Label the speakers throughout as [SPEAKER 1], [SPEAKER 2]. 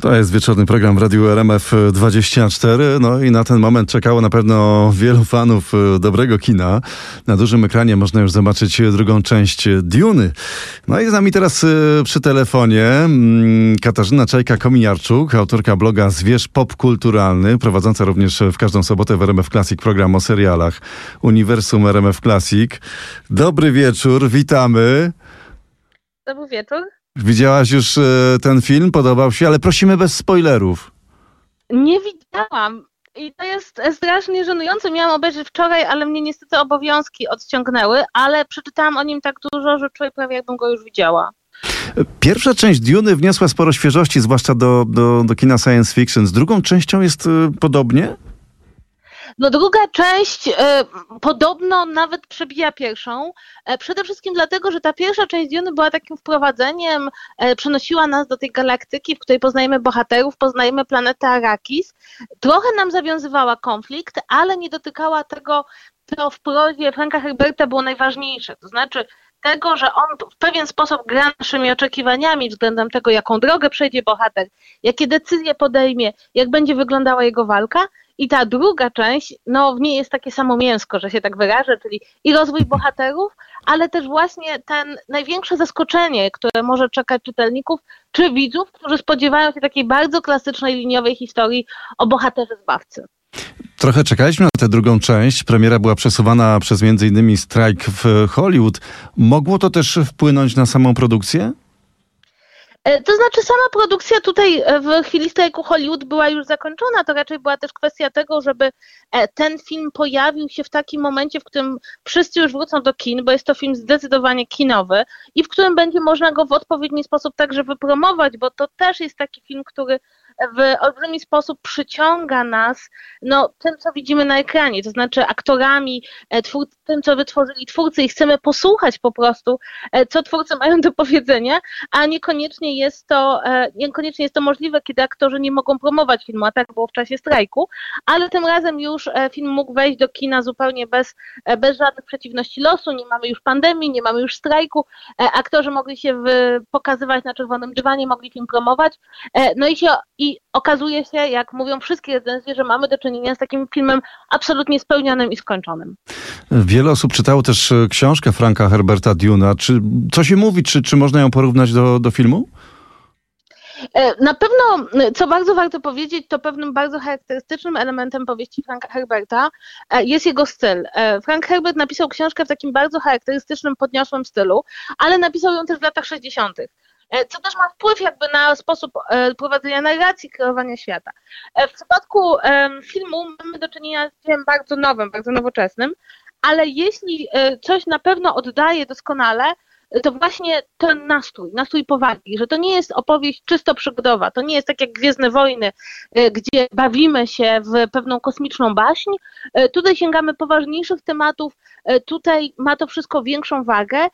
[SPEAKER 1] To jest wieczorny program w Radiu RMF 24. No i na ten moment czekało na pewno wielu fanów e, dobrego kina. Na dużym ekranie można już zobaczyć drugą część Duny. No i z nami teraz e, przy telefonie mm, Katarzyna Czajka-Kominiarczuk, autorka bloga Zwierz Popkulturalny, prowadząca również w każdą sobotę w RMF Classic program o serialach Uniwersum RMF Classic. Dobry wieczór, witamy.
[SPEAKER 2] Dobry wieczór.
[SPEAKER 1] Widziałaś już e, ten film? Podobał się? Ale prosimy bez spoilerów.
[SPEAKER 2] Nie widziałam. I to jest strasznie żenujące. Miałam obejrzeć wczoraj, ale mnie niestety obowiązki odciągnęły, ale przeczytałam o nim tak dużo, że czuję prawie jakbym go już widziała.
[SPEAKER 1] Pierwsza część Duny wniosła sporo świeżości, zwłaszcza do, do, do kina science fiction. Z drugą częścią jest y, podobnie?
[SPEAKER 2] No druga część e, podobno nawet przebija pierwszą. E, przede wszystkim dlatego, że ta pierwsza część Dune była takim wprowadzeniem, e, przenosiła nas do tej galaktyki, w której poznajemy bohaterów, poznajemy planetę Arrakis. Trochę nam zawiązywała konflikt, ale nie dotykała tego, co w prozie Franka Herberta było najważniejsze. To znaczy tego, że on w pewien sposób gra naszymi oczekiwaniami względem tego, jaką drogę przejdzie bohater, jakie decyzje podejmie, jak będzie wyglądała jego walka, i ta druga część, no w niej jest takie samo mięsko, że się tak wyrażę, czyli i rozwój bohaterów, ale też właśnie ten największe zaskoczenie, które może czekać czytelników czy widzów, którzy spodziewają się takiej bardzo klasycznej liniowej historii o bohaterze zbawcy.
[SPEAKER 1] Trochę czekaliśmy na tę drugą część. Premiera była przesuwana przez innymi strajk w Hollywood. Mogło to też wpłynąć na samą produkcję?
[SPEAKER 2] E, to znaczy sama produkcja tutaj e, w chwili strajku Hollywood była już zakończona, to raczej była też kwestia tego, żeby e, ten film pojawił się w takim momencie, w którym wszyscy już wrócą do kin, bo jest to film zdecydowanie kinowy i w którym będzie można go w odpowiedni sposób także wypromować, bo to też jest taki film, który w olbrzymi sposób przyciąga nas no, tym, co widzimy na ekranie, to znaczy aktorami, e, tym, co wytworzyli twórcy i chcemy posłuchać po prostu, e, co twórcy mają do powiedzenia, a niekoniecznie jest to, e, niekoniecznie jest to możliwe, kiedy aktorzy nie mogą promować filmu, a tak było w czasie strajku, ale tym razem już film mógł wejść do kina zupełnie bez, bez żadnych przeciwności losu, nie mamy już pandemii, nie mamy już strajku, aktorzy mogli się pokazywać na czerwonym dywanie, mogli film promować, no i się i okazuje się, jak mówią wszystkie recenzje, że mamy do czynienia z takim filmem absolutnie spełnionym i skończonym.
[SPEAKER 1] Wiele osób czytało też e, książkę Franka Herberta Duna. Czy, co się mówi? Czy, czy można ją porównać do, do filmu?
[SPEAKER 2] E, na pewno, co bardzo warto powiedzieć, to pewnym bardzo charakterystycznym elementem powieści Franka Herberta e, jest jego styl. Frank Herbert napisał książkę w takim bardzo charakterystycznym, podniosłym stylu, ale napisał ją też w latach 60. E, co też ma wpływ jakby na sposób e, prowadzenia narracji, kreowania świata. E, w przypadku filmu mamy do czynienia z dziełem bardzo nowym, bardzo nowoczesnym, ale jeśli coś na pewno oddaje doskonale, to właśnie ten nastrój, nastrój powagi, że to nie jest opowieść czysto przygodowa, to nie jest tak jak Gwiezdne Wojny, e, gdzie bawimy się w pewną kosmiczną baśń. E, tutaj sięgamy poważniejszych tematów, e, tutaj ma to wszystko większą wagę.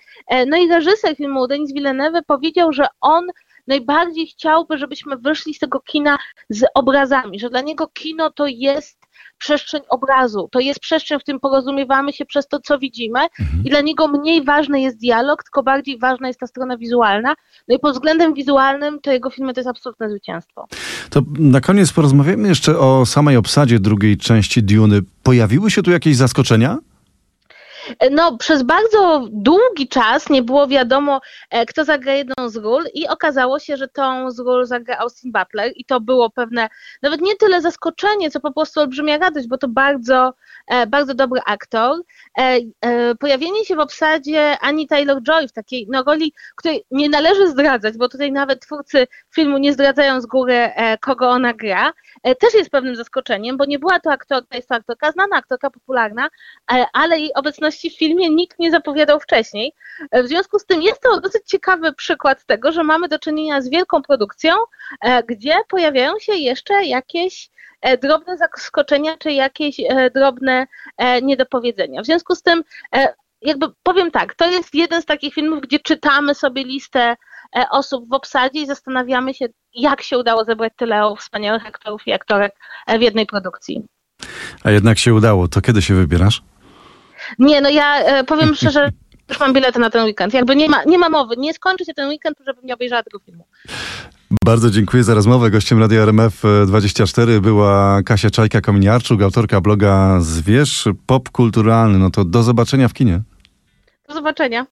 [SPEAKER 2] No i reżyser filmu Denis Villeneuve powiedział, że on najbardziej chciałby, żebyśmy wyszli z tego kina z obrazami, że dla niego kino to jest przestrzeń obrazu. To jest przestrzeń, w którym porozumiewamy się przez to, co widzimy mhm. i dla niego mniej ważny jest dialog, tylko bardziej ważna jest ta strona wizualna. No i pod względem wizualnym to jego filmy to jest absolutne zwycięstwo.
[SPEAKER 1] To na koniec porozmawiamy jeszcze o samej obsadzie drugiej części Duny. Pojawiły się tu jakieś zaskoczenia?
[SPEAKER 2] No, przez bardzo długi czas nie było wiadomo, e, kto zagra jedną z ról i okazało się, że tą z ról zagra Austin Butler i to było pewne, nawet nie tyle zaskoczenie, co po prostu olbrzymia radość, bo to bardzo, e, bardzo dobry aktor. E, pojawienie się w obsadzie Annie Taylor-Joy w takiej no, roli, której nie należy zdradzać, bo tutaj nawet twórcy filmu nie zdradzają z góry, kogo ona gra, też jest pewnym zaskoczeniem, bo nie była to aktorka, jest to aktorka znana, aktorka popularna, ale jej obecność w filmie nikt nie zapowiadał wcześniej. W związku z tym jest to dosyć ciekawy przykład tego, że mamy do czynienia z wielką produkcją, e, gdzie pojawiają się jeszcze jakieś e, drobne zaskoczenia czy jakieś e, drobne niedopowiedzenia. W związku z tym jakby powiem tak, to jest jeden z takich filmów, gdzie czytamy sobie listę osób w obsadzie i zastanawiamy się, jak się udało zebrać tyle wspaniałych aktorów i aktorek w jednej produkcji.
[SPEAKER 1] A jednak się udało. To kiedy się wybierasz?
[SPEAKER 2] Nie, no ja e, powiem szczerze, już mam bilety na ten weekend. Jakby nie ma, nie ma mowy, nie skończy się ten weekend, żebym nie obejrzała tego filmu.
[SPEAKER 1] Bardzo dziękuję za rozmowę. Gościem Radia RMF24 e, była Kasia Czajka-Kominiarczuk, autorka bloga Zwierz Pop Kulturalny. No to do zobaczenia w kinie.
[SPEAKER 2] Do zobaczenia.